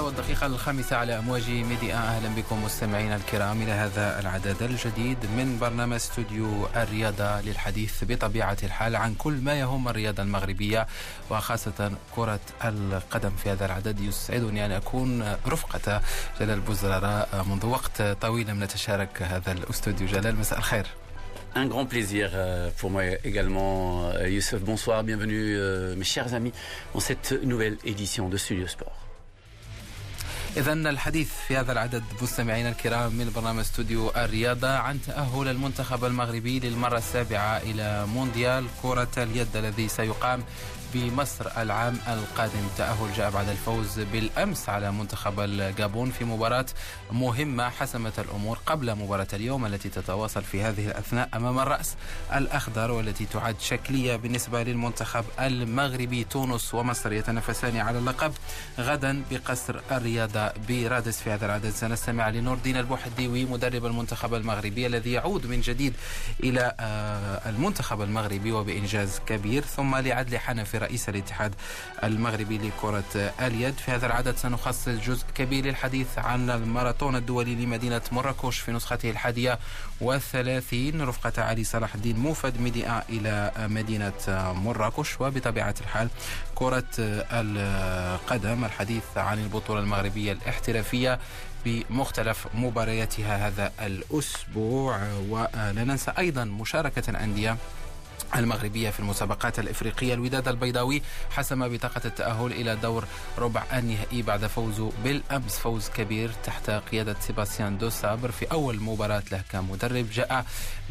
والدقيقة الخامسة على أمواج ميديا أهلا بكم مستمعينا الكرام إلى هذا العدد الجديد من برنامج استوديو الرياضة للحديث بطبيعة الحال عن كل ما يهم الرياضة المغربية وخاصة كرة القدم في هذا العدد يسعدني أن أكون رفقة جلال بوزرارة منذ وقت طويل لم نتشارك هذا الاستوديو جلال مساء الخير Un grand plaisir euh, pour moi également. Euh, Youssef, bonsoir, bienvenue euh, mes chers amis dans cette nouvelle édition de Studio Sport. إذا الحديث في هذا العدد مستمعينا الكرام من برنامج استوديو الرياضة عن تأهل المنتخب المغربي للمرة السابعة إلى مونديال كرة اليد الذي سيقام بمصر العام القادم. تأهل جاء بعد الفوز بالأمس على منتخب الجابون في مباراة مهمة حسمت الأمور قبل مباراة اليوم التي تتواصل في هذه الأثناء أمام الرأس الأخضر والتي تعد شكلية بالنسبة للمنتخب المغربي. تونس ومصر يتنافسان على اللقب غدا بقصر الرياضة برادس في هذا العدد سنستمع لنور الدين البوحديوي مدرب المنتخب المغربي الذي يعود من جديد إلى المنتخب المغربي وبإنجاز كبير. ثم لعدل حنفي رئيس الاتحاد المغربي لكرة اليد. في هذا العدد سنخصص جزء كبير للحديث عن الماراثون الدولي لمدينة مراكش في نسخته الحادية والثلاثين. رفقة علي صلاح الدين موفد ميديا إلى مدينة مراكش. وبطبيعة الحال كرة القدم الحديث عن البطولة المغربية الاحترافية بمختلف مبارياتها هذا الأسبوع. ولا ننسى أيضا مشاركة الأندية المغربية في المسابقات الإفريقية. الوداد البيضاوي حسم بطاقة التأهل إلى دور ربع النهائي بعد فوزه بالأمس. فوز كبير تحت قيادة سيباستيان دو سابر في أول مباراة له كمدرب. جاء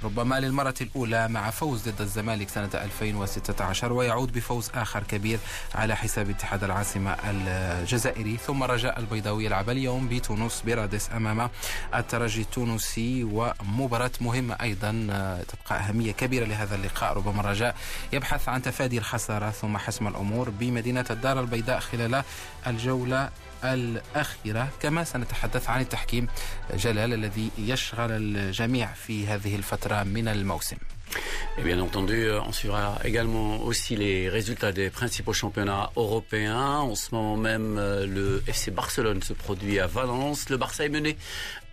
ربما للمرة الأولى مع فوز ضد الزمالك سنة 2016 ويعود بفوز آخر كبير على حساب اتحاد العاصمة الجزائري. ثم رجاء البيضاوي يلعب اليوم بتونس برادس أمام الترجي التونسي. ومباراة مهمة أيضا تبقى أهمية كبيرة لهذا اللقاء. ربما الرجاء يبحث عن تفادي الخسارة ثم حسم الأمور بمدينة الدار البيضاء خلال الجولة الأخيرة كما سنتحدث عن التحكيم جلال الذي يشغل الجميع في هذه الفترة من الموسم Et bien entendu, on suivra également aussi les résultats des principaux championnats européens. En ce moment même, le FC Barcelone se produit à Valence. Le Barça est mené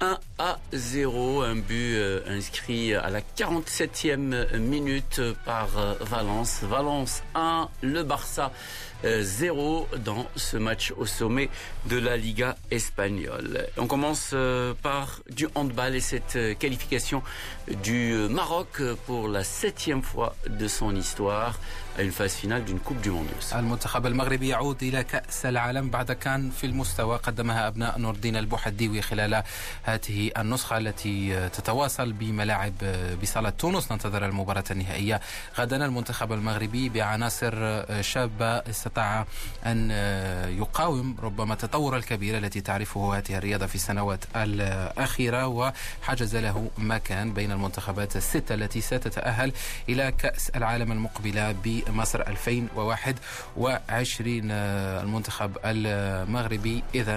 1 à 0, un but inscrit à la 47e minute par Valence. Valence 1, le Barça 0 dans ce match au sommet de la Liga espagnole. On commence par du handball et cette qualification du Maroc pour la septième fois de son histoire à une phase finale d'une Coupe du Monde. المنتخب المغربي يعود إلى كأس العالم بعد كان في المستوى قدمها أبناء نور الدين البوحديوي خلال هذه النسخة التي تتواصل بملاعب بصالة تونس ننتظر المباراة النهائية غدا المنتخب المغربي بعناصر شابة استطاع أن يقاوم ربما التطور الكبير التي تعرفه هذه الرياضة في السنوات الأخيرة وحجز له مكان بين المنتخبات الستة التي ستتأهل إلى كأس العالم المقبلة بمصر 2021 المنتخب المغربي. إذا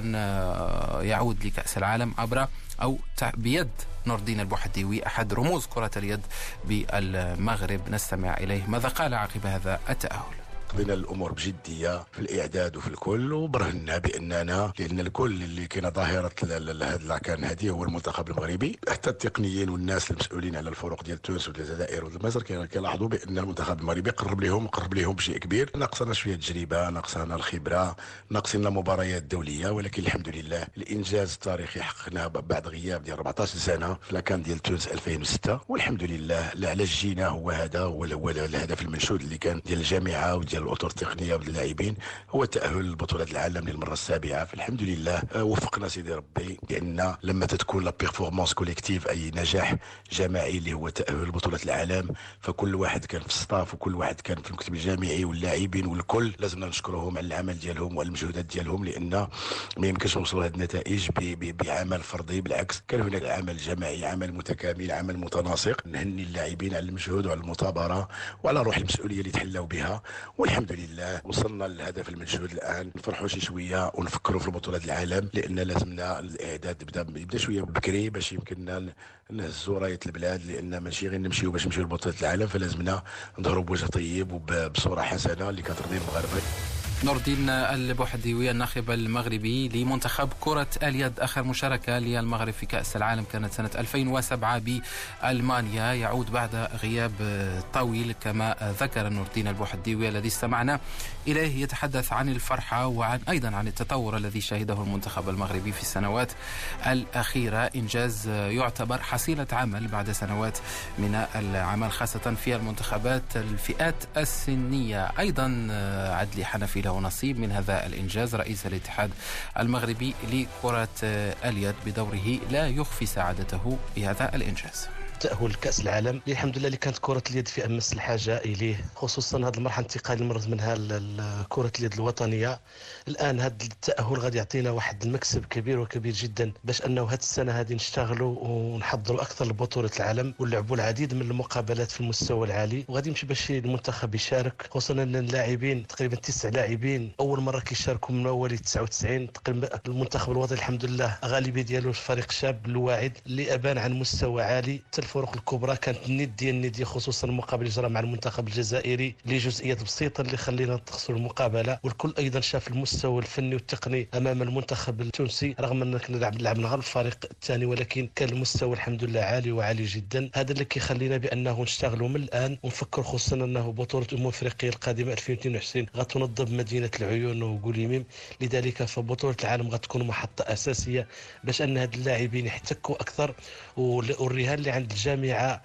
يعود لكأس العالم عبر أو بيد نور الدين البوحديوي أحد رموز كرة اليد بالمغرب. نستمع إليه. ماذا قال عقب هذا التأهل؟ خذينا الأمور بجدية في الإعداد وفي الكل وبرهنا بأننا لأن الكل اللي كاينة ظاهرة هذا هذه هو المنتخب المغربي. حتى التقنيين والناس المسؤولين على الفرق ديال تونس والجزائر ومصر كيلاحظوا بأن المنتخب المغربي قرب لهم قرب لهم بشيء كبير. ناقصنا شوية تجربة ناقصنا الخبرة ناقصنا مباريات دولية ولكن الحمد لله الإنجاز التاريخي حققناه بعد غياب ديال 14 سنة في لاكان ديال تونس 2006 والحمد لله علاش جينا هو هذا هو الهدف المنشود اللي كان ديال الجامعة وديال الأطر التقنية واللاعبين هو تأهل لبطوله العالم للمرة السابعة. فالحمد لله وفقنا سيدي ربي لأن لما تتكون la performance collective أي نجاح جماعي اللي هو تأهل لبطوله العالم فكل واحد كان في ال staff وكل واحد كان في المكتب الجامعي واللاعبين والكل لازمنا نشكرهم على العمل ديالهم وعلى المجهودات ديالهم لأن ما يمكنش نوصلوا هذه النتائج بعمل فردي. بالعكس كان هناك عمل جماعي عمل متكامل عمل متناسق نهني اللاعبين على المجهود وعلى المثابرة وعلى روح المسؤولية اللي تحلوا بها. والحمد لله. وصلنا للهدف المنشود الآن. نفرحوا شي شوية ونفكروا في بطولات العالم لأن لازمنا الإعداد يبدا يبدأ شوية بكري باش يمكننا نهزوا راية البلاد لأن ماشي غير نمشيو باش نمشيو لبطولة العالم فلازمنا نظهروا بوجه طيب وبصوره حسنة اللي كترضي المغاربه نور الدين البوحديوي الناخب المغربي لمنتخب كرة اليد. آخر مشاركة للمغرب في كأس العالم كانت سنة 2007 بألمانيا. يعود بعد غياب طويل كما ذكر نور الدين البوحديوي الذي استمعنا إليه. يتحدث عن الفرحة وعن أيضا عن التطور الذي شهده المنتخب المغربي في السنوات الأخيرة. إنجاز يعتبر حصيلة عمل بعد سنوات من العمل خاصة في المنتخبات الفئات السنية. أيضا عدلي حنفي له نصيب من هذا الإنجاز رئيس الاتحاد المغربي لكرة اليد بدوره لا يخفي سعادته بهذا الإنجاز. تأهل لكأس العالم. اللي الحمد لله اللي كانت كرة اليد في أمس الحاجة إليه خصوصا هذه المرحلة الانتقالية اللي مرت منها كرة اليد الوطنية. الآن هذا التأهل غادي يعطينا واحد المكسب كبير وكبير جدا باش أنه هذه السنة هذه نشتغلوا ونحضروا أكثر لبطوله العالم ونلعبوا العديد من المقابلات في المستوى العالي. وغادي يمشي باش المنتخب يشارك خصوصا إن اللاعبين تقريبا تسع لاعبين أول مرة كيشاركوا من أول 99 تقريبا المنتخب الوطني الحمد لله غالبية ديالو فريق شاب الواعد اللي أبان عن مستوى عالي. الفرق الكبرى كانت الند ديال النديه خصوصا اللي جرى مع المنتخب الجزائري لجزئيات بسيطة اللي خلينا نتخسروا المقابلة. والكل أيضا شاف المستوى الفني والتقني أمام المنتخب التونسي رغم أننا لعبنا غير الفريق الثاني ولكن كان المستوى الحمد لله عالي وعالي جدا. هذا اللي كيخلينا بأنه نشتغلوا من الآن ونفكر خصوصا أنه بطولة أمم افريقيا القادمة 2022 غتنظم مدينة العيون وقوليميم لذلك فبطولة العالم غتكون محطة أساسية باش أن هاد اللاعبين يحتكوا أكثر والرهان اللي عند الجامعة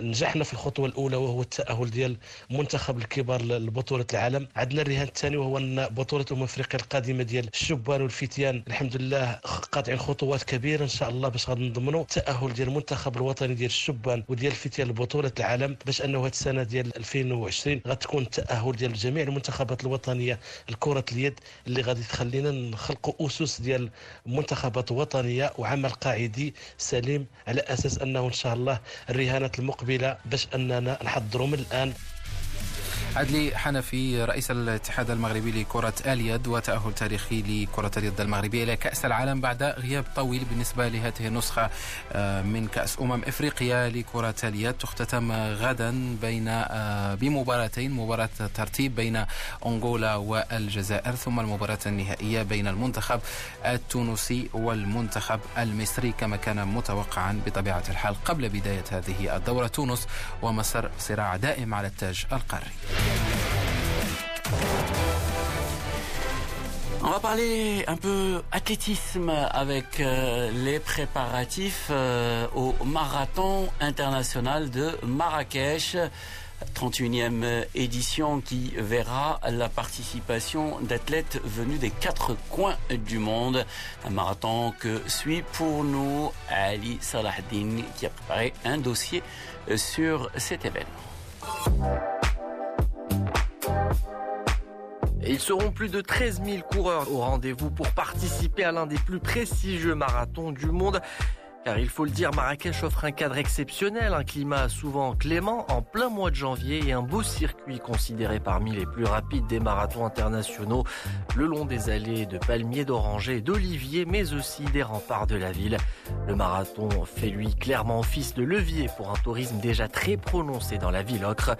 نجحنا في الخطوة الأولى وهو التأهل ديال منتخب الكبار لبطولة العالم. عندنا الرهان الثاني وهو أن بطولة امم أفريقيا القادمة ديال الشبان والفتيان. الحمد لله قاطعين خطوات كبيرة إن شاء الله باش غادي نضمنوا التاهل ديال المنتخب الوطني ديال الشبان وديال الفتيان لبطولة العالم باش أنه هذه السنة ديال 2020 غتكون التاهل ديال جميع المنتخبات الوطنية لكرة اليد اللي غادي تخلينا نخلقوا أسس ديال منتخبات وطنية وعمل قاعدي سليم على أساس أنه إن شاء الله الرهانات المقبلة باش أننا نحضروا من الآن. عدلي حنفي رئيس الاتحاد المغربي لكرة اليد وتأهل تاريخي لكرة اليد المغربية إلى كأس العالم بعد غياب طويل بالنسبة لهذه النسخة آه، من كأس أمم إفريقيا لكرة اليد. تختتم غدا بين آه، بمباراتين مباراة ترتيب بين أنغولا والجزائر ثم المباراة النهائية بين المنتخب التونسي والمنتخب المصري كما كان متوقعا بطبيعة الحال قبل بداية هذه الدورة. تونس ومصر صراع دائم على التاج القاري. On va parler un peu athlétisme avec euh, les préparatifs euh, au marathon international de Marrakech. 31e édition qui verra la participation d'athlètes venus des quatre coins du monde. Un marathon que suit pour nous Ali Salahdin qui a préparé un dossier sur cet événement. Ils seront plus de 13 000 coureurs au rendez-vous pour participer à l'un des plus prestigieux marathons du monde. Car il faut le dire, Marrakech offre un cadre exceptionnel, un climat souvent clément en plein mois de janvier et un beau circuit considéré parmi les plus rapides des marathons internationaux, le long des allées de palmiers, d'orangers d'oliviers, mais aussi des remparts de la ville. Le marathon fait lui clairement office de levier pour un tourisme déjà très prononcé dans la ville ocre.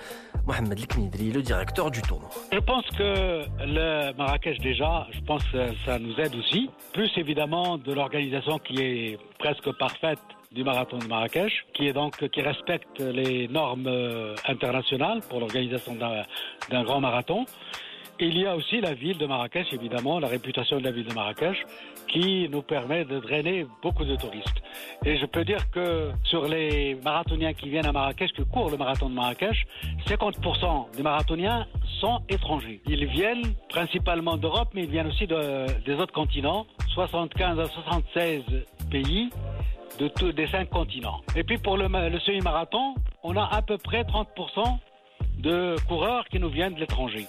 Mohamed Liknidri, le directeur du tournoi. Je pense que le Marrakech déjà, je pense que ça nous aide aussi. Plus évidemment de l'organisation qui est presque parfaite du marathon de Marrakech, qui est donc qui respecte les normes euh, internationales pour l'organisation d'un grand marathon. il y a aussi la ville de Marrakech, évidemment, la réputation de la ville de Marrakech, qui nous permet de drainer beaucoup de touristes. Et je peux dire que sur les marathoniens qui viennent à Marrakech, qui courent le marathon de Marrakech, 50% des marathoniens sont étrangers. Ils viennent principalement d'Europe, mais ils viennent aussi des autres continents, 75 à 76 pays de des cinq continents. Et puis pour le, le semi-marathon, on a à peu près 30% de coureurs qui nous viennent de l'étranger.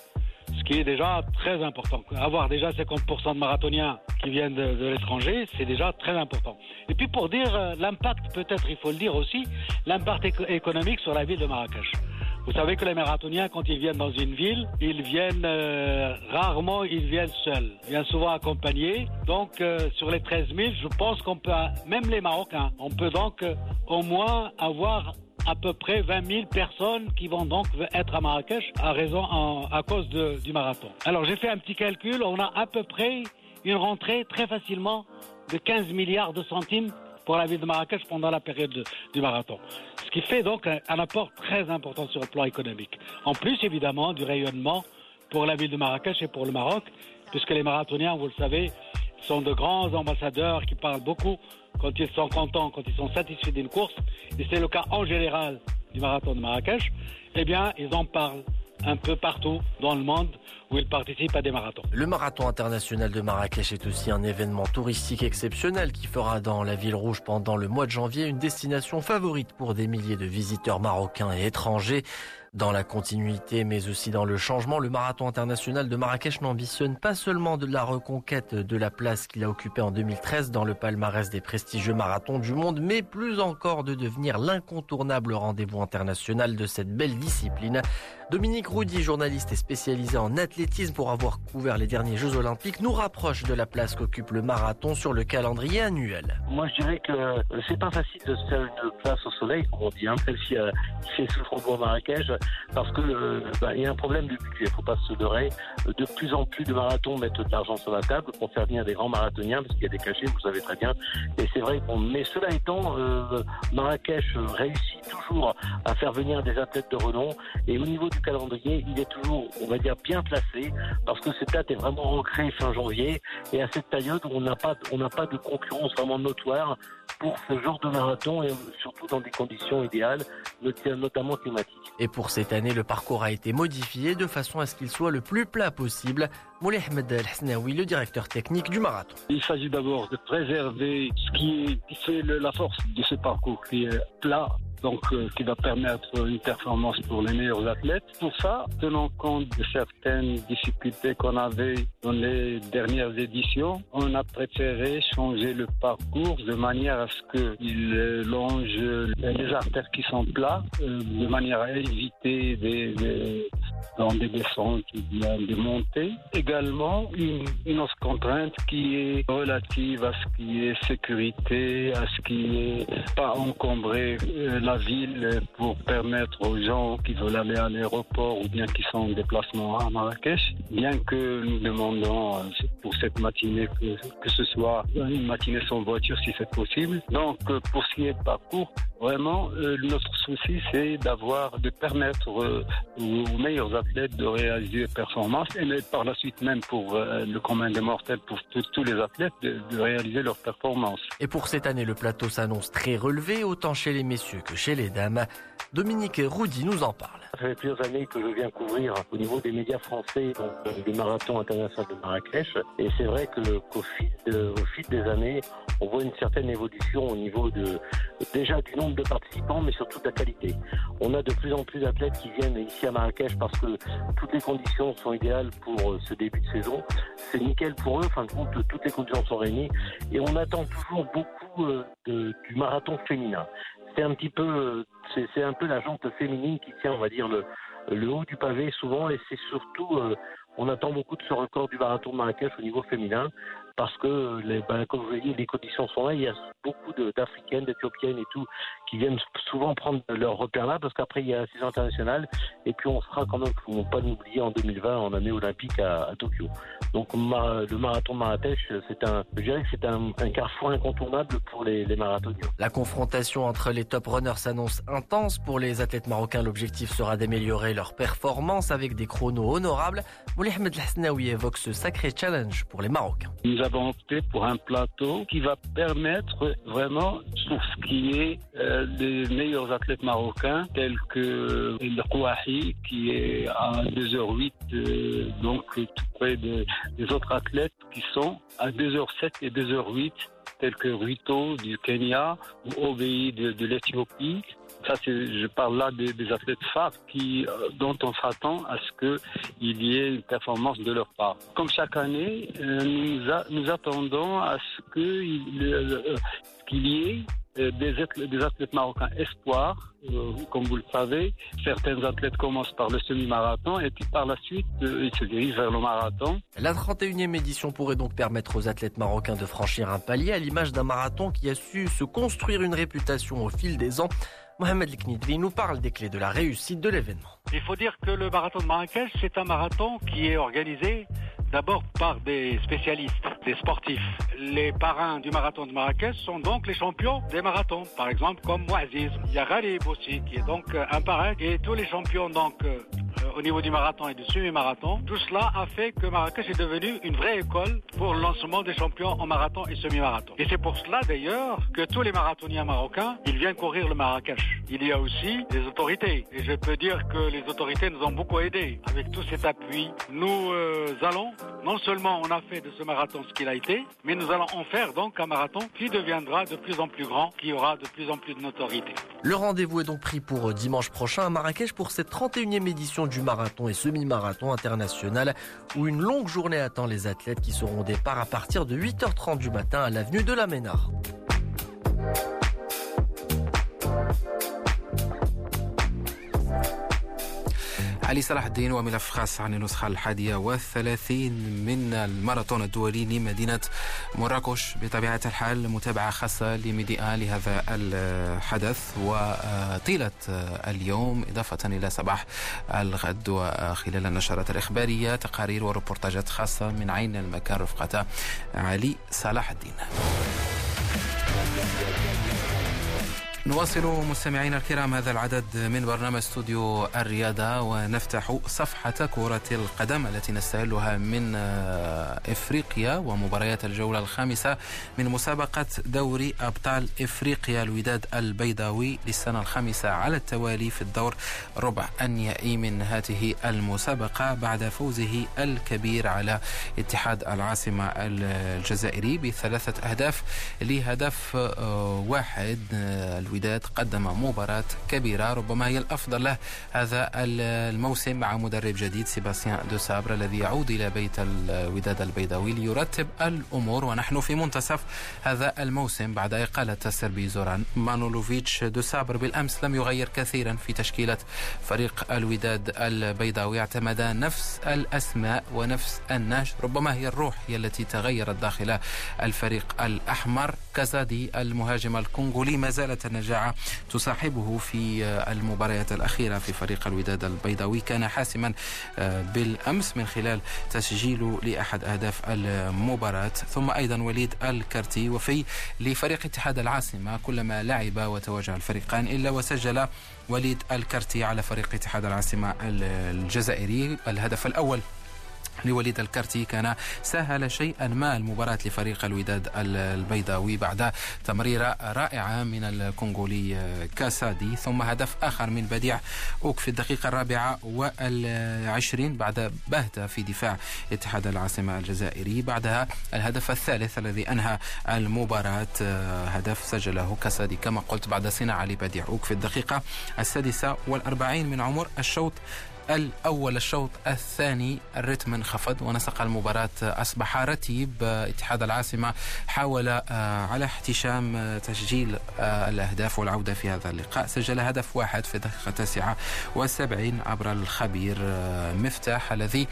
Ce qui est déjà très important. Avoir déjà 50% de marathoniens qui viennent de, l'étranger, c'est déjà très important. Et puis pour dire euh, l'impact, peut-être il faut le dire aussi, l'impact économique sur la ville de Marrakech. Vous savez que les marathoniens, quand ils viennent dans une ville, ils viennent euh, rarement, ils viennent seuls. Ils viennent souvent accompagnés. Donc, euh, sur les 13 000, je pense qu'on peut, même les Marocains, on peut donc euh, au moins avoir à peu près 20 000 personnes qui vont donc être à Marrakech à raison à cause du marathon. Alors j'ai fait un petit calcul, on a à peu près une rentrée très facilement de 15 milliards de centimes pour la ville de Marrakech pendant la période du marathon. Ce qui fait donc un, un, apport très important sur le plan économique. En plus, évidemment, du rayonnement pour la ville de Marrakech et pour le Maroc, puisque les marathoniens, vous le savez, sont de grands ambassadeurs qui parlent beaucoup quand ils sont contents, quand ils sont satisfaits d'une course, et c'est le cas en général du marathon de Marrakech, eh bien, ils en parlent un peu partout dans le monde Le marathon international de Marrakech est aussi un événement touristique exceptionnel qui fera dans la ville rouge pendant le mois de janvier une destination favorite pour des milliers de visiteurs marocains et étrangers. Dans la continuité, mais aussi dans le changement, le marathon international de Marrakech n'ambitionne pas seulement de la reconquête de la place qu'il a occupée en 2013 dans le palmarès des prestigieux marathons du monde, mais plus encore de devenir l'incontournable rendez-vous international de cette belle discipline. Dominique Roudy, journaliste et spécialisé en athlétisme pour avoir couvert les derniers Jeux Olympiques, nous rapproche de la place qu'occupe le marathon sur le calendrier annuel. Moi, je dirais que c'est pas facile de se faire une place au soleil, comme on dit, hein, même si euh, il fait souffrant Marrakech parce que euh, bah, il y a un problème de budget. Il faut pas se leurrer. De plus en plus de marathons mettent de l'argent sur la table pour faire venir des grands marathoniens, parce qu'il y a des cachets, vous savez très bien. Et c'est vrai. Bon, mais cela étant, euh, Marrakech réussit toujours à faire venir des athlètes de renom. Et au niveau du calendrier, il est toujours, on va dire, bien placé, parce que cette date est vraiment ancrée fin janvier. Et à cette période, on n'a pas, on n'a pas de concurrence vraiment notoire pour ce genre de marathon et surtout dans des conditions idéales, notamment climatiques. Et pour cette année, le parcours a été modifié de façon à ce qu'il soit le plus plat possible. Moulay Ahmed El-Hasnaoui, le directeur technique du marathon. Il s'agit d'abord de préserver ce qui, fait la force de ce parcours, qui est plat, donc euh, qui va permettre une performance pour les meilleurs athlètes. Pour ça, tenant compte de certaines difficultés qu'on avait dans les dernières éditions, on a préféré changer le parcours de manière à ce qu'il longe les artères qui sont plats, euh, de manière à éviter des, dans des descentes ou des montées. Également, une, une, autre contrainte qui est relative à ce qui est sécurité, à ce qui est pas encombrer euh, la ville pour permettre aux gens qui veulent aller à l'aéroport ou bien qui sont en déplacement à Marrakech, bien que nous demandons euh, pour cette matinée que, que ce soit une matinée sans voiture si c'est possible. Donc, euh, pour ce qui est parcours, vraiment, notre souci, c'est d'avoir, de permettre aux meilleurs athlètes de réaliser des performances et par la suite même pour le commun des mortels, pour tous les athlètes, de, de réaliser leurs performances. Et pour cette année, le plateau s'annonce très relevé, autant chez les messieurs que chez les dames. Dominique Roudy nous en parle. Ça fait plusieurs années que je viens couvrir au niveau des médias français donc, le marathon international de Marrakech. Et c'est vrai qu'au fil, des années, on voit une certaine évolution au niveau de déjà du nombre de participants, mais surtout de la qualité. On a de plus en plus d'athlètes qui viennent ici à Marrakech parce que toutes les conditions sont idéales pour euh, ce début de saison. C'est nickel pour eux. Fin de compte, toutes les conditions sont réunies et on attend toujours beaucoup euh, du marathon féminin c'est un petit peu, c'est un peu la jante féminine qui tient, on va dire, le, haut du pavé souvent, et c'est surtout, euh, on attend beaucoup de ce record du marathon de Marrakech au niveau féminin, parce que, les, ben, comme vous l'avez dit, les conditions sont là. Il y a beaucoup d'Africaines, d'Éthiopiennes et tout qui viennent souvent prendre leur repère là, parce qu'après il y a la saison internationale, et puis on sera quand même, faut pas l'oublier, en 2020 en année olympique à, à Tokyo. Donc le marathon de Marrakech, c'est un, je dirais que c'est un, un, carrefour incontournable pour les, les marathoniens. La confrontation entre les top runners s'annonce intense pour les athlètes marocains. L'objectif sera d'améliorer leur performance avec des chronos honorables. Moulay Ahmed Hasnaoui évoque ce sacré challenge pour les Marocains avons opté pour un plateau qui va permettre vraiment, sur ce qui est euh, des meilleurs athlètes marocains, tels que le Kouahi, qui est à 2h08, euh, donc tout près de, des autres athlètes qui sont à 2h07 et 2h08 tels que Ruto du Kenya ou Obei de, de l'Éthiopie, ça, je parle là des, athlètes phares qui, euh, dont on s'attend à ce qu'il y ait une performance de leur part. Comme chaque année, euh, nous, attendons à ce euh, qu'il y ait des athlètes, des athlètes, marocains espoirs, euh, comme vous le savez. Certains athlètes commencent par le semi-marathon et puis par la suite, euh, ils se dirigent vers le marathon. La 31e édition pourrait donc permettre aux athlètes marocains de franchir un palier à l'image d'un marathon qui a su se construire une réputation au fil des ans. Mohamed Liknidvi nous parle des clés de la réussite de l'événement. Il faut dire que le marathon de Marrakech, c'est un marathon qui est organisé d'abord par des spécialistes, des sportifs. Les parrains du marathon de Marrakech sont donc les champions des marathons, par exemple comme Mouaziz. Il y a Ghalib aussi, qui est donc un parrain, et tous les champions donc euh, au niveau du marathon et du semi-marathon. Tout cela a fait que Marrakech est devenu une vraie école pour le lancement des champions en marathon et semi-marathon. Et c'est pour cela d'ailleurs que tous les marathoniens marocains, ils viennent courir le Marrakech. Il y a aussi des autorités. Et je peux dire que les autorités nous ont beaucoup aidés avec tout cet appui. Nous euh, allons, non seulement on a fait de ce marathon ce qu'il a été, mais nous allons en faire donc un marathon qui deviendra de plus en plus grand, qui aura de plus en plus de notoriété. Le rendez-vous est donc pris pour euh, dimanche prochain à Marrakech pour cette 31e édition du marathon et semi-marathon international où une longue journée attend les athlètes qui seront au départ à partir de 8h30 du matin à l'avenue de la Ménard. علي صلاح الدين وملف خاص عن النسخة الحادية والثلاثين من الماراثون الدولي لمدينة مراكش. بطبيعة الحال متابعة خاصة لميديا لهذا الحدث. وطيلة اليوم إضافة إلى صباح الغد وخلال النشرات الإخبارية تقارير وريبورتاجات خاصة من عين المكان رفقة علي صلاح الدين. نواصل مستمعينا الكرام هذا العدد من برنامج استوديو الرياضة ونفتح صفحة كرة القدم التي نستهلها من إفريقيا ومباريات الجولة الخامسة من مسابقة دوري أبطال إفريقيا الوداد البيضاوي للسنة الخامسة على التوالي في الدور ربع النهائي من هذه المسابقة بعد فوزه الكبير على اتحاد العاصمة الجزائري بثلاثة أهداف لهدف واحد الوداد قدم مباراة كبيرة ربما هي الأفضل له هذا الموسم مع مدرب جديد سيباستيان دو سابر الذي يعود إلى بيت الوداد البيضاوي ليرتب الأمور ونحن في منتصف هذا الموسم بعد إقالة الصربي زوران مانولوفيتش دو سابر بالأمس لم يغير كثيرا في تشكيلة فريق الوداد البيضاوي اعتمد نفس الأسماء ونفس النهج ربما هي الروح هي التي تغيرت داخل الفريق الأحمر كازادي المهاجم الكونغولي ما زالت النجاح الشجاعة تصاحبه في المباريات الأخيرة في فريق الوداد البيضاوي. كان حاسما بالأمس من خلال تسجيله لأحد أهداف المباراة. ثم أيضا وليد الكرتي وفي لفريق اتحاد العاصمة كلما لعب وتواجه الفريقان إلا وسجل وليد الكرتي على فريق اتحاد العاصمة الجزائري الهدف الأول. لوليد الكرتي كان سهل شيئا ما المباراة لفريق الوداد البيضاوي بعد تمريرة رائعة من الكونغولي كاسادي ثم هدف آخر من بديع أوك في الدقيقة الرابعة والعشرين بعد بهتة في دفاع اتحاد العاصمة الجزائري. بعدها الهدف الثالث الذي أنهى المباراة هدف سجله كاسادي كما قلت بعد صناعة لبديع أوك في الدقيقة السادسة والأربعين من عمر الشوط الأول الشوط الثاني الرتم انخفض ونسق المباراة أصبح رتيب اتحاد العاصمة حاول على احتشام تسجيل الأهداف والعودة في هذا اللقاء. سجل هدف واحد في الدقيقة التاسعة والسبعين عبر الخبير مفتاح الذي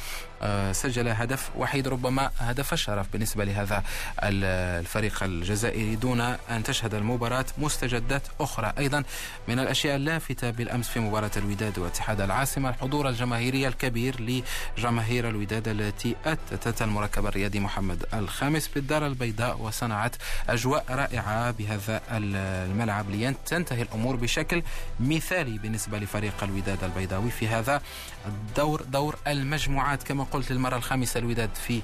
سجل هدف وحيد ربما هدف الشرف بالنسبة لهذا الفريق الجزائري دون أن تشهد المباراة مستجدات أخرى. أيضا من الأشياء اللافتة بالأمس في مباراة الوداد واتحاد العاصمة الحضور الجماهيري الكبير لجماهير الوداد التي أتت المركب الرياضي محمد الخامس بالدار البيضاء وصنعت أجواء رائعة بهذا الملعب. لتنتهي الأمور بشكل مثالي بالنسبة لفريق الوداد البيضاوي في هذا الدور دور المجموعات كما قلت للمرة الخامسة الوداد في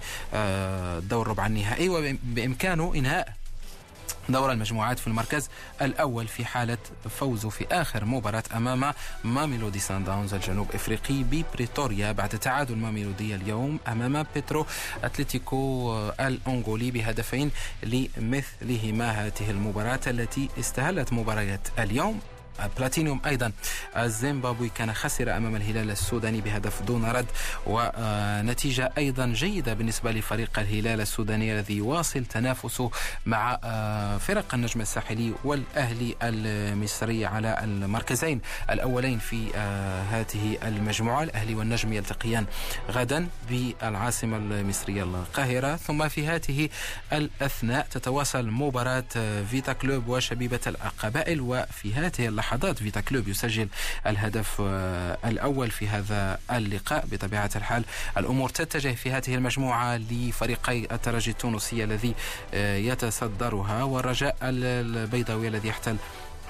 دور ربع النهائي وبإمكانه إنهاء دور المجموعات في المركز الأول في حالة فوزه في آخر مباراة أمام ماميلودي سان داونز الجنوب إفريقي ببريتوريا بعد تعادل ماميلودي اليوم أمام بيترو أتلتيكو الأنغولي بهدفين لمثلهما. هذه المباراة التي استهلت مباريات اليوم. بلاتينيوم أيضا. الزيمبابوي كان خسر أمام الهلال السوداني بهدف دون رد ونتيجة أيضا جيدة بالنسبة لفريق الهلال السوداني الذي يواصل تنافسه مع فرق النجم الساحلي والأهلي المصري على المركزين الأولين في هذه المجموعة. الأهلي والنجم يلتقيان غدا بالعاصمة المصرية القاهرة. ثم في هذه الأثناء تتواصل مباراة فيتا كلوب وشبيبة القبائل وفي هذه اللحظة لحظات فيتا كلوب يسجل الهدف الأول في هذا اللقاء. بطبيعة الحال الأمور تتجه في هذه المجموعة لفريقي الترجي التونسي الذي يتصدرها. والرجاء البيضاوي الذي يحتل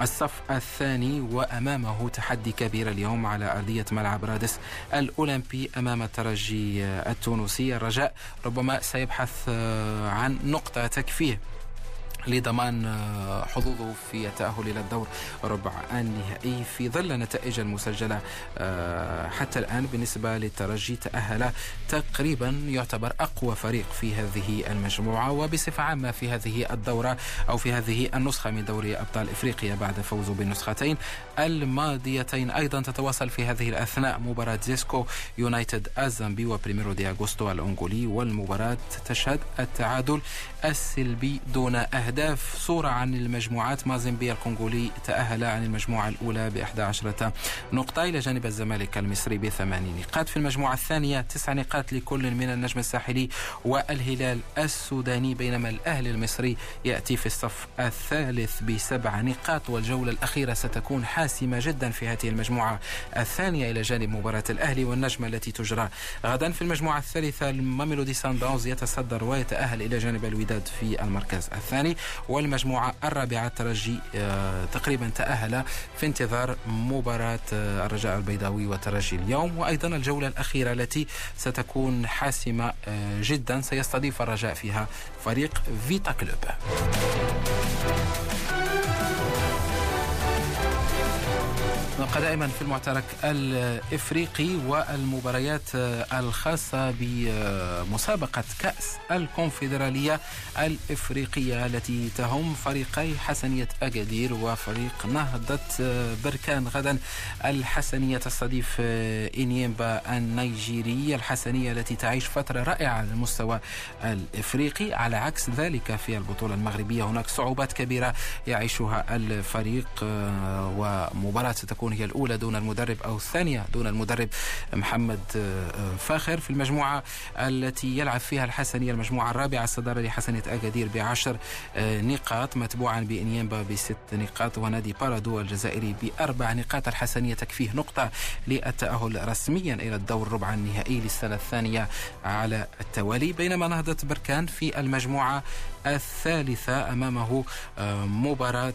الصف الثاني وأمامه تحدي كبير اليوم على أرضية ملعب رادس الأولمبي أمام الترجي التونسي. الرجاء ربما سيبحث عن نقطة تكفيه لضمان آه، حظوظه في التأهل إلى الدور ربع النهائي في ظل النتائج المسجلة آه، حتى الآن بالنسبة للترجي تأهل تقريبا يعتبر أقوى فريق في هذه المجموعة وبصفة عامة في هذه الدورة أو في هذه النسخة من دوري أبطال إفريقيا بعد فوزه بالنسختين الماضيتين. أيضا تتواصل في هذه الأثناء مباراة زيسكو يونايتد الزامبي وبريميرو دي أغوستو الأنغولي والمباراة تشهد التعادل السلبي دون أهداف صورة عن المجموعات. مازيمبي الكونغولي تأهل عن المجموعة الأولى ب 11 نقطة إلى جانب الزمالك المصري بثماني نقاط. في المجموعة الثانية تسع نقاط لكل من النجم الساحلي والهلال السوداني بينما الأهلي المصري يأتي في الصف الثالث بسبع نقاط. والجولة الأخيرة ستكون حاسمة جدا في هذه المجموعة الثانية إلى جانب مباراة الأهلي والنجم التي تجرى غدا. في المجموعة الثالثة الماميلودي سان داونز يتصدر ويتأهل إلى جانب الوداد في المركز الثاني. والمجموعة الرابعة الترجي آه، تقريبا تأهل في انتظار مباراة آه، الرجاء البيضاوي والترجي اليوم. وأيضا الجولة الأخيرة التي ستكون حاسمة آه، جدا سيستضيف الرجاء فيها فريق فيتا كلوب. نبقى دائما في المعترك الإفريقي والمباريات الخاصة بمسابقة كأس الكونفدرالية الإفريقية التي تهم فريقي حسنية اكادير وفريق نهضة بركان. غدا الحسنية تستضيف إنيمبا النيجيري الحسنية التي تعيش فترة رائعة على المستوى الإفريقي. على عكس ذلك في البطولة المغربية هناك صعوبات كبيرة يعيشها الفريق ومباراة ستكون تكون هي الأولى دون المدرب أو الثانية دون المدرب محمد آه، فاخر في المجموعة التي يلعب فيها الحسنية المجموعة الرابعة الصدارة لحسنية أكادير بعشر آه، نقاط متبوعا بإنيمبا بست نقاط ونادي بارادو الجزائري بأربع نقاط. الحسنية تكفيه نقطة للتأهل رسميا إلى الدور ربع النهائي للسنة الثانية على التوالي. بينما نهضة بركان في المجموعة الثالثة أمامه آه، مباراة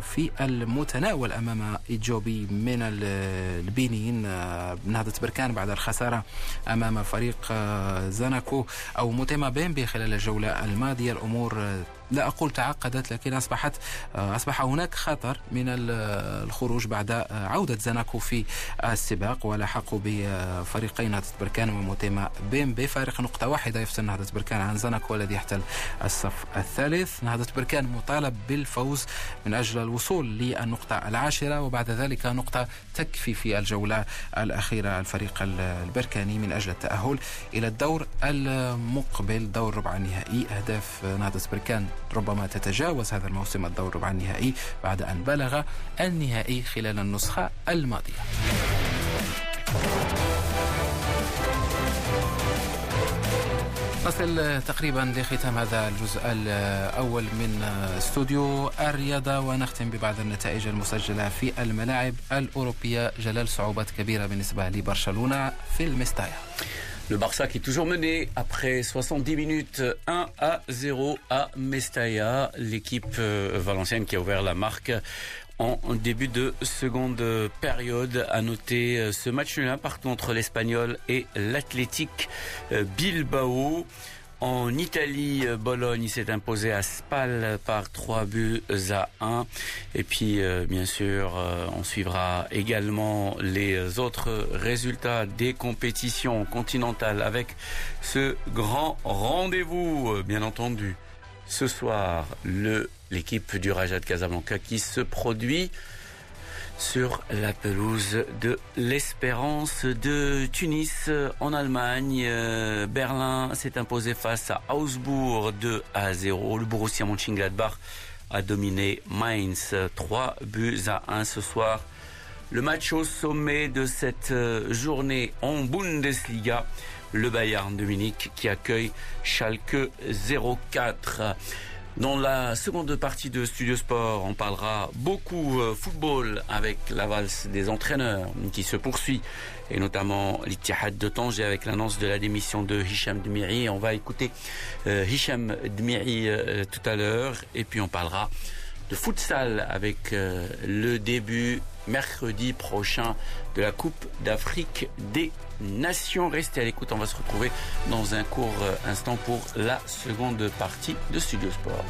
في المتناول أمام إيجابي من البينين آه، نهضة بركان بعد الخسارة أمام فريق آه، زاناكو أو موتيما بيمبي خلال الجولة الماضية. الأمور آه، لا أقول تعقدت لكن أصبحت أصبح هناك خطر من الخروج بعد عودة زناكو في السباق. ولحقوا بفريقين نهضة بركان وموتيما بيم بفارق نقطة واحدة يفصل نهضة بركان عن زناكو الذي يحتل الصف الثالث. نهضة بركان مطالب بالفوز من أجل الوصول للنقطة العاشرة وبعد ذلك نقطة تكفي في الجولة الأخيرة. الفريق البركاني من أجل التأهل إلى الدور المقبل دور ربع النهائي أهداف نهضة بركان ربما تتجاوز هذا الموسم الدور ربع النهائي بعد أن بلغ النهائي خلال النسخة الماضية. نصل تقريبا لختام هذا الجزء الأول من استوديو الرياضة ونختم ببعض النتائج المسجلة في الملاعب الأوروبية. جلال صعوبات كبيرة بالنسبة لبرشلونة في المستايا Le Barça qui est toujours mené après 70 minutes 1 à 0 à Mestalla, l'équipe euh, valencienne qui a ouvert la marque en début de seconde période. À noter euh, ce match-là partout entre l'Espagnol et l'Athletic euh, Bilbao. En Italie, euh, Bologne s'est imposé à Spal par 3 buts à 1. Et puis, euh, bien sûr, euh, on suivra également les autres résultats des compétitions continentales avec ce grand rendez-vous, bien entendu. Ce soir, l'équipe du Raja de Casablanca qui se produit sur la pelouse de l'Espérance de Tunis en Allemagne. Euh, Berlin s'est imposé face à Augsbourg 2 à 0. Le Borussia Mönchengladbach a dominé Mainz 3 buts à 1 ce soir. Le match au sommet de cette euh, journée en Bundesliga, le Bayern de Munich qui accueille Schalke 04. Dans la seconde partie de Studio Sport, on parlera beaucoup euh, football avec la valse des entraîneurs qui se poursuit et notamment l'Ittihad de Tanger avec l'annonce de la démission de Hicham Dmiri. On va écouter euh, Hicham Dmiri euh, tout à l'heure et puis on parlera de futsal avec le début mercredi prochain de la Coupe d'Afrique des Nations. Restez à l'écoute, on va se retrouver dans un court instant pour la seconde partie de Studio Sport.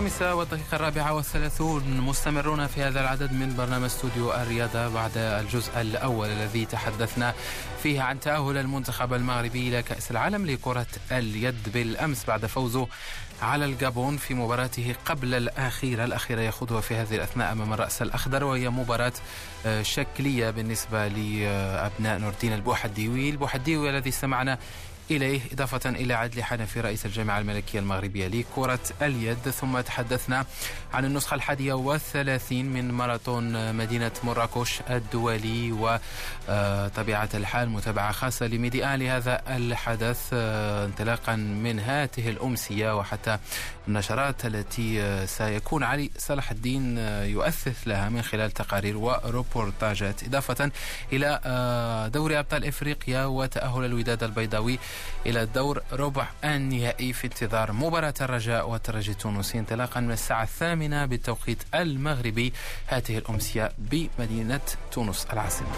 الخامسة والدقيقة الرابعة والثلاثون. مستمرون في هذا العدد من برنامج استوديو الرياضة بعد الجزء الأول الذي تحدثنا فيه عن تأهل المنتخب المغربي إلى كأس العالم لكرة اليد بالأمس بعد فوزه على الجابون في مباراته قبل الأخيرة. الأخيرة يخوضها في هذه الأثناء أمام الرأس الأخضر وهي مباراة آه، شكلية بالنسبة لأبناء نور الدين البوحديوي. البوحديوي الذي استمعنا إليه إضافة إلى عدلي حنفي رئيس الجامعة الملكية المغربية لكرة اليد. ثم تحدثنا عن النسخة الحادية والثلاثين من ماراثون مدينة مراكش الدولي وطبيعة الحال متابعة خاصة لميديا لهذا الحدث آه، انطلاقا من هاته الأمسية وحتى النشرات التي آه، سيكون علي صلاح الدين آه، يؤثث لها من خلال تقارير وروبورتاجات. إضافة إلى دوري أبطال إفريقيا وتأهل الوداد البيضاوي إلى الدور ربع النهائي في انتظار مباراة الرجاء والترجي التونسي انطلاقا من الساعة الثامنة بالتوقيت المغربي. هذه الأمسية بمدينة تونس العاصمة.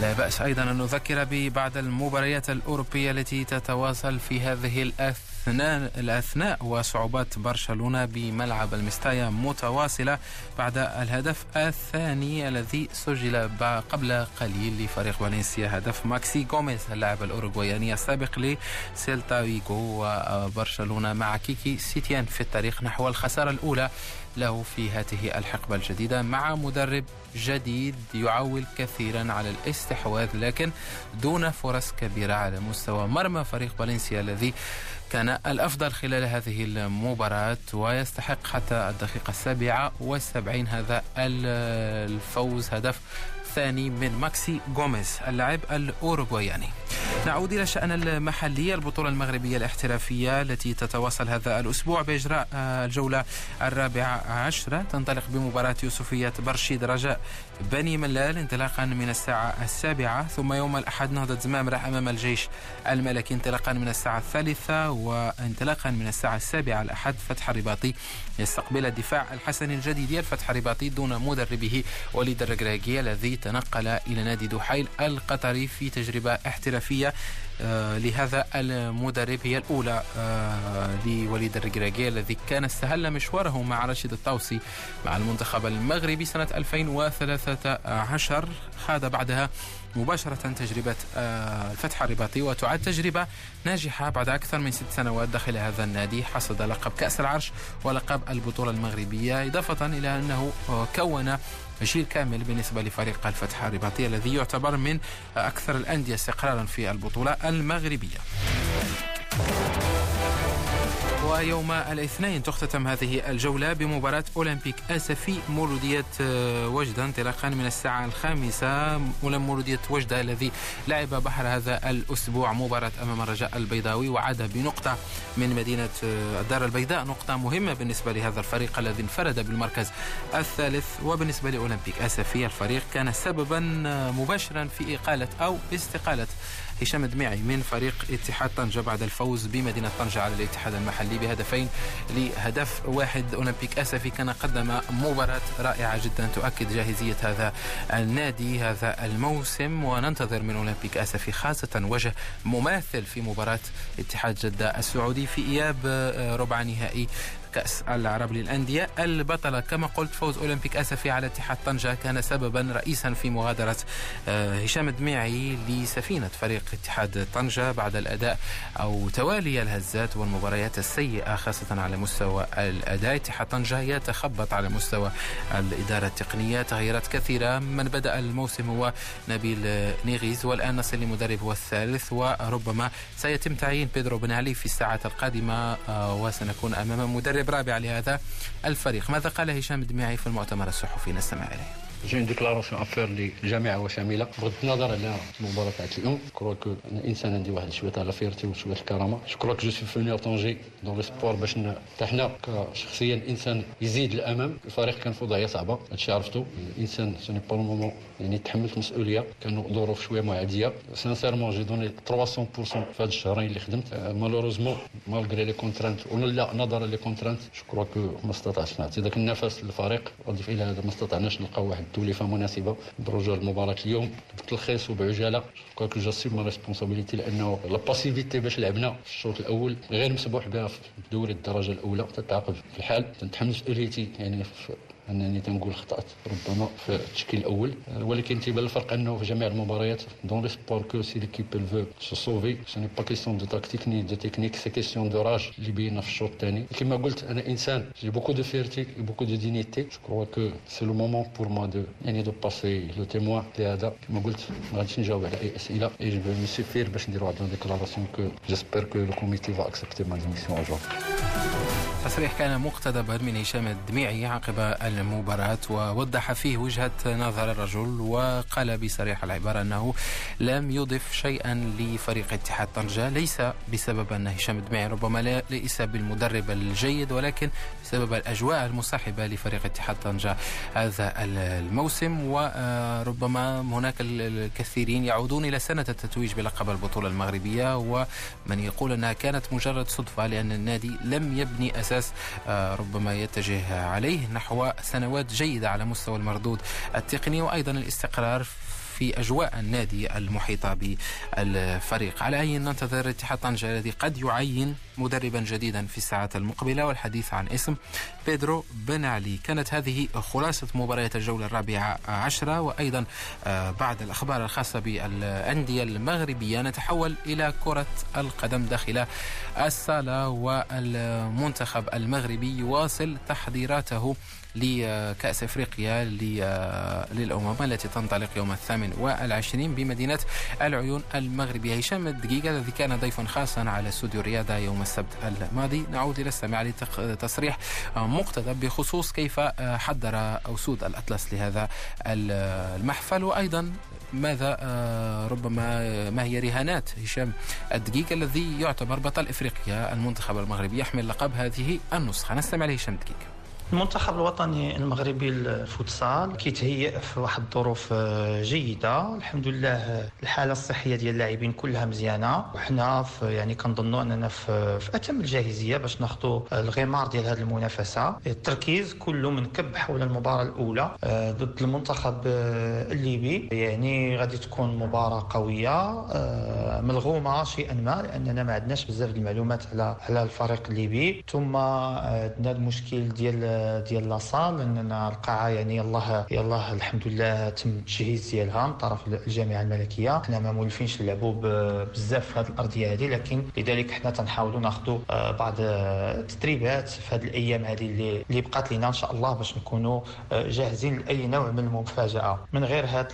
لا بأس أيضا أن نذكر ببعض المباريات الأوروبية التي تتواصل في هذه الأثناء, الأثناء وصعوبات برشلونة بملعب المستايا متواصلة بعد الهدف الثاني الذي سجل قبل قليل لفريق فالنسيا. هدف ماكسي غوميز اللاعب الأوروغوياني السابق لسيلتا ويغو وبرشلونة مع كيكي سيتيان في الطريق نحو الخسارة الأولى له في هذه الحقبة الجديدة مع مدرب جديد يعول كثيرا على الاستحواذ لكن دون فرص كبيرة على مستوى مرمى فريق فالنسيا الذي كان الأفضل خلال هذه المباراة ويستحق حتى الدقيقة السابعة والسبعين هذا الفوز هدف الثاني من ماكسي غوميز اللاعب الأوروغواياني. نعود إلى الشأن المحلي البطولة المغربية الاحترافية التي تتواصل هذا الأسبوع بإجراء الجولة الرابعة عشرة تنطلق بمباراة يوسفية برشيد رجاء بني ملال انطلاقا من الساعة السابعة ثم يوم الأحد نهضة زمامرة أمام الجيش الملكي انطلاقا من الساعة الثالثة وانطلاقا من الساعة السابعة الأحد فتح الرباطي يستقبل الدفاع الحسني الجديد الفتح الرباطي دون مدربه وليد الرقراقي الذي تنقل إلى نادي دحيل القطري في تجربة احترافية لهذا المدرب هي الأولى آه، لوليد الرقراقي الذي كان استهل مشواره مع رشيد الطوسي مع المنتخب المغربي سنة 2013 خاض بعدها مباشرة تجربة آه، الفتح الرباطي وتعد تجربة ناجحة بعد أكثر من ست سنوات داخل هذا النادي. حصد لقب كأس العرش ولقب البطولة المغربية إضافة إلى أنه كون جيل كامل بالنسبة لفريق الفتح الرباطي الذي يعتبر من أكثر الأندية استقرارا في البطولة المغربية. ويوم الاثنين. تختتم هذه الجولة بمباراة أولمبيك أسفي مولودية آه، وجدة انطلاقا من الساعة الخامسة. مولودية وجدة الذي لعب بحر هذا الأسبوع. مباراة أمام الرجاء البيضاوي. وعاد بنقطة من مدينة آه، الدار البيضاء. نقطة مهمة بالنسبة لهذا الفريق الذي انفرد بالمركز الثالث. وبالنسبة لأولمبيك أسفي الفريق كان سببا آه، مباشرا في إقالة أو استقالة هشام دميعي من فريق اتحاد طنجة بعد الفوز بمدينة طنجة على الاتحاد المحلي بهدفين لهدف واحد. أولمبيك أسفي كان قدم مباراة رائعة جدا تؤكد جاهزية هذا النادي هذا الموسم وننتظر من أولمبيك أسفي خاصة وجه مماثل في مباراة اتحاد جدة السعودي في إياب ربع نهائي كأس العرب للأندية. البطلة كما قلت فوز أولمبيك أسفي على اتحاد طنجة كان سببا رئيسا في مغادرة آه، هشام الدميعي لسفينة فريق اتحاد طنجة بعد الأداء أو توالي الهزات والمباريات السيئة خاصة على مستوى الأداء. اتحاد طنجة يتخبط على مستوى الإدارة التقنية تغييرات كثيرة. من بدأ الموسم هو نبيل نيغيز والآن نصل لمدرب الثالث وربما سيتم تعيين بيدرو بن علي في الساعات القادمة آه، وسنكون أمام مدرب رابع لهذا الفريق. ماذا قال هشام الدميعي في المؤتمر الصحفي؟ نستمع إليه. une déclaration à faire للجامعه وشامله بغض النظر على المباراه تاعت اليوم crois que أنا إنسان عندي واحد شوية تاع la fierté وشوية الكرامه je que je suis venu Tanger dans l'espoir باش حتى حنا كشخصيا إنسان يزيد الأمام. الفريق كان في وضعيه صعبة هادشي عرفتو. الإنسان ce n'est pas moment يعني تحملت مسؤولية كانوا ظروف شوية معادية. sincèrement j'ai donné 300% في هاد الشهرين اللي خدمت. malheureusement malgré les contraintes ولا نظرا les contraintes je crois que ما استطعتش نعطي. ذاك النفس للفريق أضيف إلى هذا ما استطعناش نلقاو واحد توليفه مناسبة. برجوع المباراه اليوم بتلخيص وبعجاله que j'assume ma responsabilité لأنه la passivité باش لعبنا. في الشوط الأول غير مسموح بها في دوري الدرجة الأولى. تتعاقب في الحال. تنتحمل مسؤوليتي يعني في أنني تنقول خطأت. ربما في التشكيل الأول. ولكن تيبان الفرق أنه في جميع المباريات dans l'espoir que si l'équipe il faut se sauver ce n'est pas question de tactique ni de technique c'est question de rage اللي بينا في الشوط الثاني كما قلت أنا انسان j'ai beaucoup de fierté beaucoup de dignité je crois que c'est le moment pour moi de يعني de passer le témoin لهذا كما قلت ما غاديش نجاوب على اي اسئله et je me suis offert باش نديرو واحد déclaration que j'espère que le comité va accepter ma démission à jour تصريح كان مقتضبا من هشام الدميعي عقب المباراة ووضح فيه وجهة نظر الرجل وقال بصريح العبارة أنه لم يضف شيئا لفريق اتحاد طنجة ليس بسبب أن هشام الدميعي ربما ليس بالمدرب الجيد ولكن بسبب الأجواء المصاحبة لفريق اتحاد طنجة هذا الموسم. وربما هناك الكثيرين يعودون إلى سنة التتويج بلقب البطولة المغربية. ومن يقول أنها كانت مجرد صدفة لأن النادي لم يبني أساس آه، ربما يتجه عليه نحو سنوات جيدة على مستوى المردود التقني. وأيضا الاستقرار أجواء النادي المحيطة بالفريق. على أي ننتظر اتحاد طنجة الذي قد يعين مدربا جديدا في الساعات المقبلة والحديث عن اسم بيدرو بن علي كانت هذه خلاصة مباريات الجولة الرابعة عشرة وأيضا آه، بعد الأخبار الخاصة بالأندية المغربية نتحول إلى كرة القدم داخل الصالة والمنتخب المغربي يواصل تحضيراته لكأس إفريقيا للأمم التي تنطلق يوم الثامن والعشرين بمدينة العيون المغربية. هشام الدقيقة الذي كان ضيفا خاصا على استوديو الرياضة يوم السبت الماضي. نعود إلى السماع لتصريح مقتضب بخصوص كيف حضر أسود الأطلس لهذا المحفل. وأيضا ماذا ربما ما هي رهانات هشام الدقيق الذي يعتبر بطل إفريقيا المنتخب المغربي يحمل لقب هذه النسخة. نستمع لهشام الدقيق المنتخب الوطني المغربي الفوتسال كيتهيئ في واحد الظروف آه، جيدة. الحمد لله الحالة الصحية ديال اللاعبين كلها مزيانة. وحنا يعني كنظنوا أننا في, في أتم الجاهزية باش ناخذوا الغمار ديال هذه المنافسة. التركيز كله منكب حول المباراة الأولى آه، ضد المنتخب آه، الليبي. يعني غادي تكون مباراة قوية ملغومة شيئا ما لأننا ما عندناش بزاف المعلومات على على الفريق الليبي. ثم عندنا المشكل ديال ديال لاصال إننا القاعه يعني يلاه يلاه الحمد لله تم التجهيز ديالها من طرف الجامعة الملكية. حنا ما مولفينش نلعبوا بزاف في هذه الأرضية هذه لكن لذلك حنا تنحاولوا ناخذوا آه، بعض التدريبات في هذه الأيام هذه اللي اللي بقات لنا إن شاء الله باش نكونوا آه، جاهزين لأي نوع من المفاجأة. من غير هاد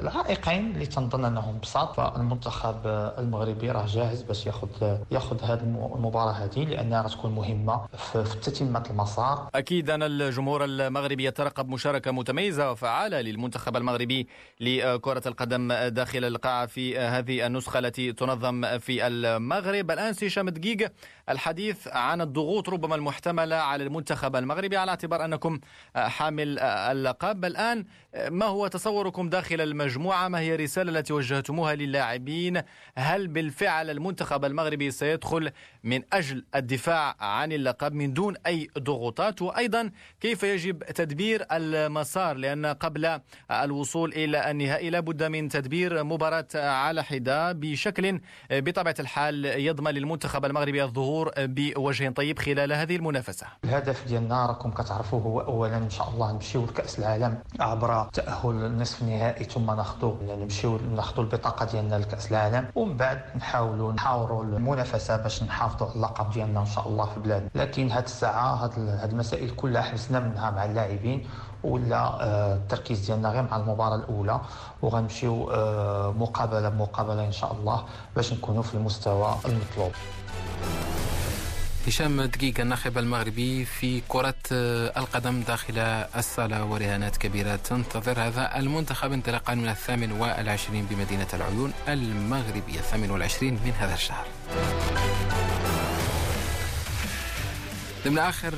العائقين اللي تنظن أنهم بساط فالمنتخب المغربي راه جاهز باش ياخذ ياخذ هذه المباراة هذه لأنها غتكون مهمة في تتمه المسار. أكيد أن الجمهور المغربي يترقب مشاركة متميزة وفعالة للمنتخب المغربي لكرة القدم داخل القاعة في هذه النسخة التي تنظم في المغرب. الآن سيشام دقيق الحديث عن الضغوط ربما المحتملة على المنتخب المغربي على اعتبار أنكم حامل اللقب. الآن ما هو تصوركم داخل المجموعة؟ ما هي الرسالة التي وجهتموها للاعبين؟ هل بالفعل المنتخب المغربي سيدخل من أجل الدفاع عن اللقب من دون أي ضغوطات؟ وأيضا كيف يجب تدبير المسار لأن قبل الوصول إلى النهائي لابد من تدبير مباراة على حدة بشكل بطبيعة الحال يضمن للمنتخب المغربي الظهور بوجه طيب خلال هذه المنافسة. الهدف ديالنا راكم كتعرفوه هو أولا إن شاء الله نمشيو لكأس العالم عبر تأهل نصف النهائي ثم ناخذوا نمشيو ناخذوا البطاقة ديالنا لكأس العالم ومن بعد نحاولوا نحاوروا المنافسة باش نحافظوا على اللقب ديالنا إن شاء الله في بلادنا لكن هذه الساعة هذه المسائل كلها حبسنا منها مع اللاعبين ولا آه، التركيز ديالنا غير مع المباراة الأولى. وغنمشيو آه، مقابلة بمقابلة إن شاء الله باش نكونوا في المستوى المطلوب. هشام دقيقة الناخب المغربي في كرة آه، القدم داخل الصالة ورهانات كبيرة تنتظر هذا المنتخب انطلاقا من الثامن والعشرين بمدينة العيون المغربية الثامن والعشرين من هذا الشهر. ضمن آخر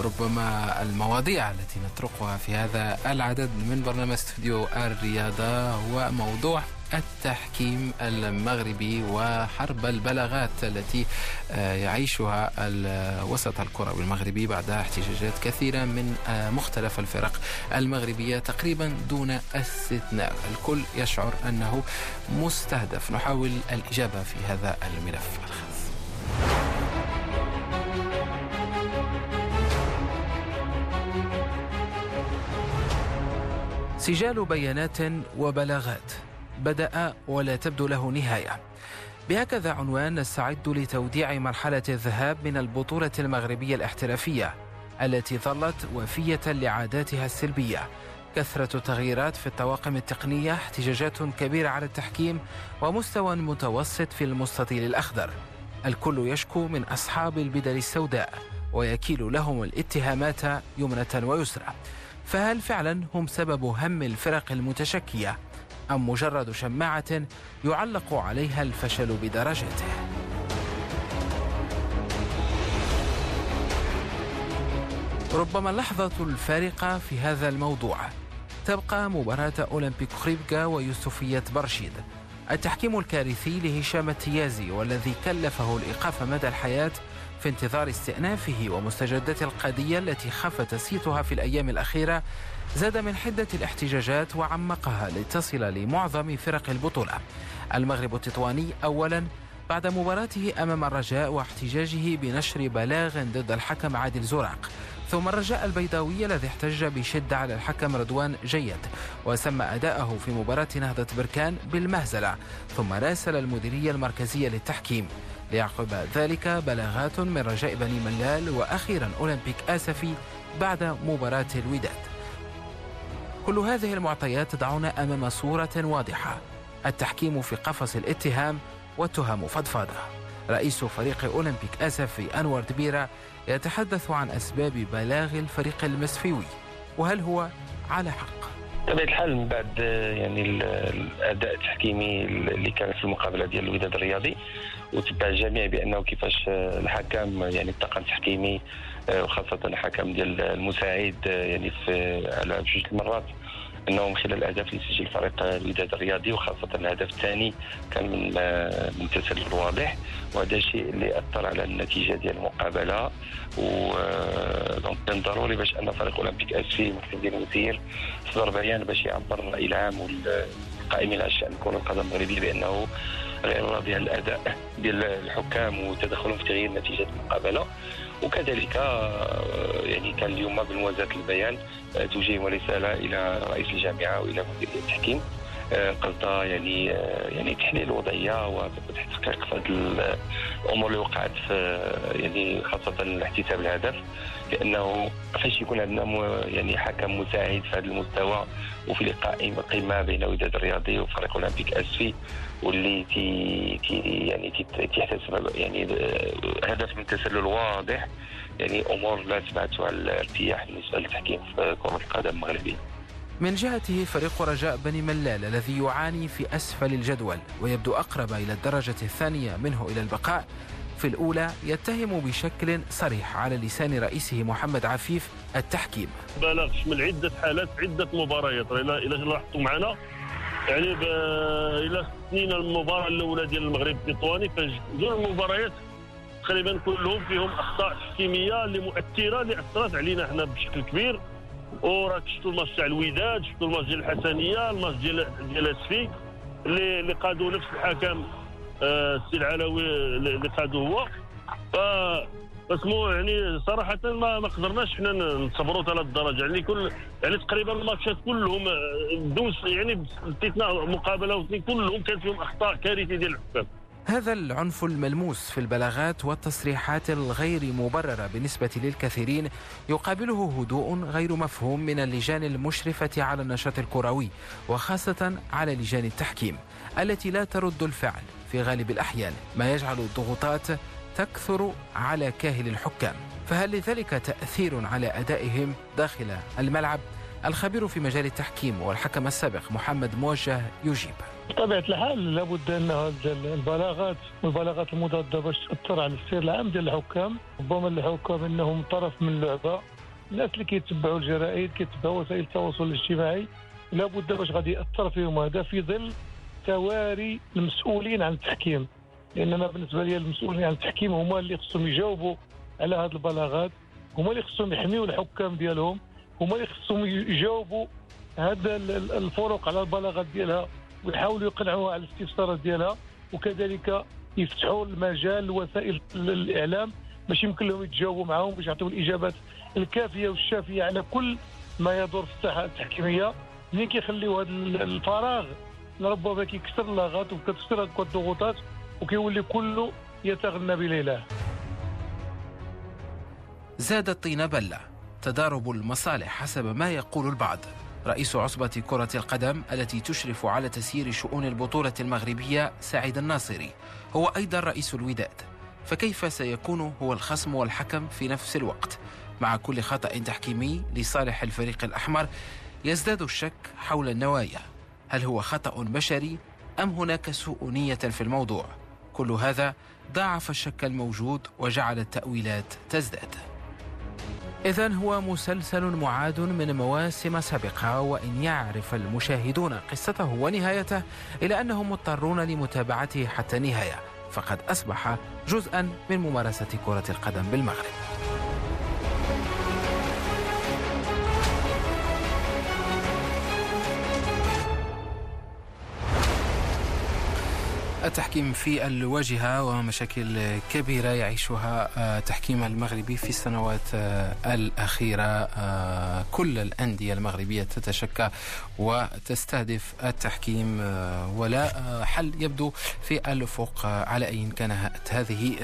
ربما المواضيع التي نطرقها في هذا العدد من برنامج استوديو الرياضة هو موضوع التحكيم المغربي وحرب البلاغات التي آه، يعيشها الوسط الكروي المغربي بعد احتجاجات كثيرة من آه، مختلف الفرق المغربية تقريبا دون استثناء. الكل يشعر أنه مستهدف. نحاول الإجابة في هذا الملف الخاص. سجال بيانات وبلاغات. بدأ ولا تبدو له نهاية. بهكذا عنوان نستعد لتوديع مرحلة الذهاب من البطولة المغربية الاحترافية التي ظلت وفية لعاداتها السلبية. كثرة تغييرات في الطواقم التقنية احتجاجات كبيرة على التحكيم ومستوى متوسط في المستطيل الأخضر. الكل يشكو من أصحاب البدل السوداء ويكيل لهم الاتهامات يمنة ويسرى. فهل فعلا هم سبب هم الفرق المتشكية؟ أم مجرد شماعة يعلق عليها الفشل بدرجته؟ ربما اللحظة الفارقة في هذا الموضوع. تبقى مباراة أولمبيك خريبكا ويوسفية برشيد. التحكيم الكارثي لهشام التيازي والذي كلفه الإيقاف مدى الحياة في انتظار استئنافه ومستجدات القضية التي خف تسييطها في الأيام الأخيرة زاد من حدة الاحتجاجات وعمقها لتصل لمعظم فرق البطولة. المغرب التطواني أولا بعد مباراته أمام الرجاء واحتجاجه بنشر بلاغ ضد الحكم عادل زراق. ثم الرجاء البيضاوي الذي احتج بشدة على الحكم رضوان جيد وسمى أداءه في مباراة نهضة بركان بالمهزلة. ثم راسل المديرية المركزية للتحكيم. ليعقب ذلك بلاغات من رجاء بني ملال وأخيرا أولمبيك آسفي بعد مباراة الوداد. كل هذه المعطيات تضعنا أمام صورة واضحة. التحكيم في قفص الاتهام والتهم فضفاضة. رئيس فريق أولمبيك آسفي أنور دبيرة يتحدث عن أسباب بلاغ الفريق المسفيوي وهل هو على حق؟ بطبيعة الحال من بعد يعني الأداء التحكيمي اللي كان في المقابلة ديال الوداد الرياضي وتبع الجميع بأنه كيفاش الحكم يعني الطاقم التحكيمي وخاصة الحكم ديال المساعد يعني في على جوج المرات انه من خلال الاهداف اللي سجل فريق الوداد الرياضي وخاصة الهدف الثاني كان من تسلل واضح وهذا الشيء اللي أثر على النتيجة ديال المقابلة. و donc كان ضروري باش أن فريق أولمبيك اسفي محسن ديال المسير صدر بيان باش يعبر الراي العام والقائمين على الشأن كره القدم المغربي بأنه غير راضي عن الأداء ديال الحكام وتدخلهم في تغيير نتيجة المقابلة. وكذلك آه، يعني كان اليوم بالموازاه البيان آه، توجيه رساله إلى رئيس الجامعة وإلى مدير التحكيم. آه، قصد يعني يعني تحليل الوضعية وتحقيق هذه الأمور اللي وقعت في يعني خاصة الاحتساب الهدف لأنه فاش يكون عندنا يعني حكم مساعد في هذا المستوى وفي لقاء قمة بين وداد الرياضي وفريق أولمبيك أسفي واللي تي تي يعني تيحتسب يعني هدف من التسلل واضح يعني أمور لا تبعثها الارتياح بالنسبة للتحكيم في كرة القدم المغربية. من جهته فريق رجاء بني ملال الذي يعاني في أسفل الجدول ويبدو أقرب إلى الدرجة الثانية منه إلى البقاء. في الأولى يتهم بشكل صريح على لسان رئيسه محمد عفيف التحكيم. بلغ شمل عدة حالات عدة مباريات. إلى إلى لاحظتوا معنا؟ يعني إلى سنين المباراة الأولى ديال المغرب التطواني فجوج المباريات تقريبا كلهم فيهم أخطاء تحكيميه اللي مؤثرة اللي أثرت علينا إحنا بشكل كبير. وراك شفتوا الماتش تاع الوداد شفتوا الماتش ديال الحسنية الماتش ديال ديال اسفي اللي اللي قادوا نفس الحكم آه، السي العلوي اللي قادوا هو. اسمو يعني صراحة ما ما قدرناش حنا نصبروا حتى الدرجة يعني كل يعني تقريبا الماتشات كلهم آه، دوز يعني باستثناء مقابلة واثنين كلهم كان فيهم أخطاء كارثية ديال الحكام. هذا العنف الملموس في البلاغات والتصريحات الغير مبررة بالنسبة للكثيرين يقابله هدوء غير مفهوم من اللجان المشرفة على النشاط الكروي وخاصة على لجان التحكيم التي لا ترد الفعل في غالب الأحيان. ما يجعل الضغوطات تكثر على كاهل الحكام. فهل لذلك تأثير على أدائهم داخل الملعب؟ الخبير في مجال التحكيم والحكم السابق محمد موجه يجيب. بطبيعة الحال لابد أن البلاغات والبلاغات المضادة باش تأثر على السير العام ديال الحكام. ربما الحكام أنهم طرف من اللعبة. الناس اللي كيتبعوا الجرائد كيتبعوا وسائل التواصل الاجتماعي لابد باش غادي يأثر فيهم. هذا في ظل تواري المسؤولين عن التحكيم. لأن أنا بالنسبة لي المسؤولين عن التحكيم هما اللي خصهم يجاوبوا على هذه البلاغات. هما اللي خصهم يحميوا الحكام ديالهم. هما اللي خصهم يجاوبوا هذا الفروق على البلاغات ديالها. ويحاولوا يقنعوها على الاستفسارات ديالها وكذلك يفتحوا المجال لوسائل الإعلام باش يمكن لهم يتجاوبوا معهم باش يعطيو الإجابات الكافية والشافية على كل ما يدور في الساحة التحكيمية. منين كيخليو هذا الفراغ؟ ربما كيكسر اللاغات وكتكسر الضغوطات وكيولي كله يتغنى بليله زاد الطين بلة تضارب المصالح حسب ما يقول البعض. رئيس عصبة كرة القدم التي تشرف على تسيير شؤون البطولة المغربية سعيد الناصري هو أيضا رئيس الوداد. فكيف سيكون هو الخصم والحكم في نفس الوقت؟ مع كل خطأ تحكيمي لصالح الفريق الأحمر يزداد الشك حول النوايا. هل هو خطأ بشري أم هناك سوء نية في الموضوع؟ كل هذا ضاعف الشك الموجود وجعل التأويلات تزداد. إذا هو مسلسل معاد من مواسم سابقة وإن يعرف المشاهدون قصته ونهايته إلا أنهم مضطرون لمتابعته حتى النهاية فقد أصبح جزءا من ممارسة كرة القدم بالمغرب. التحكيم في الواجهة ومشاكل كبيرة يعيشها آه، تحكيم المغربي في السنوات آه، الأخيرة. آه، كل الأندية المغربية تتشكى وتستهدف التحكيم ولا حل يبدو في الأفق. على أي كانت هذه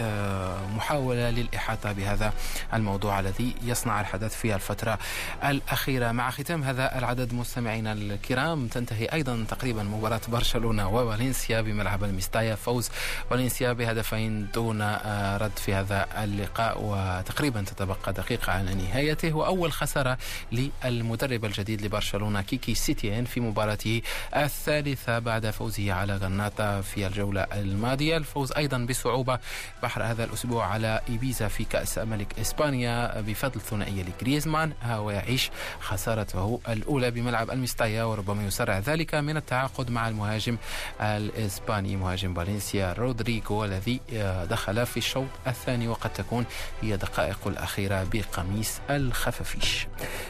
محاولة للإحاطة بهذا الموضوع الذي يصنع الحدث في الفترة الأخيرة. مع ختام هذا العدد مستمعينا الكرام تنتهي أيضا تقريبا مباراة برشلونة وفالنسيا بملعب المستقبل مستايا فوز فالنسيا بهدفين دون آه، رد في هذا اللقاء وتقريبا تتبقى دقيقة على نهايته. وأول خسارة للمدرب الجديد لبرشلونة كيكي سيتيان في مباراته الثالثة بعد فوزه على غرناطة في الجولة الماضية. الفوز أيضا بصعوبة بحر هذا الأسبوع على إيبيزا في كأس ملك إسبانيا بفضل ثنائية لجريزمان. ويعيش خسارته الأولى بملعب المستايا وربما يسرع ذلك من التعاقد مع المهاجم الإسباني مهاجم مهاجم فالنسيا رودريغو الذي آه، دخل في الشوط الثاني وقد تكون هي دقائق الأخيرة بقميص الخفافيش.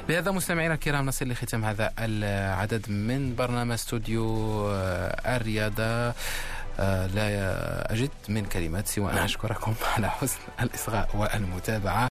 بهذا مستمعينا الكرام نصل لختام هذا العدد من برنامج استوديو آه، الرياضة. آه، لا أجد من كلمات سوى أن أشكركم على حسن الإصغاء والمتابعة.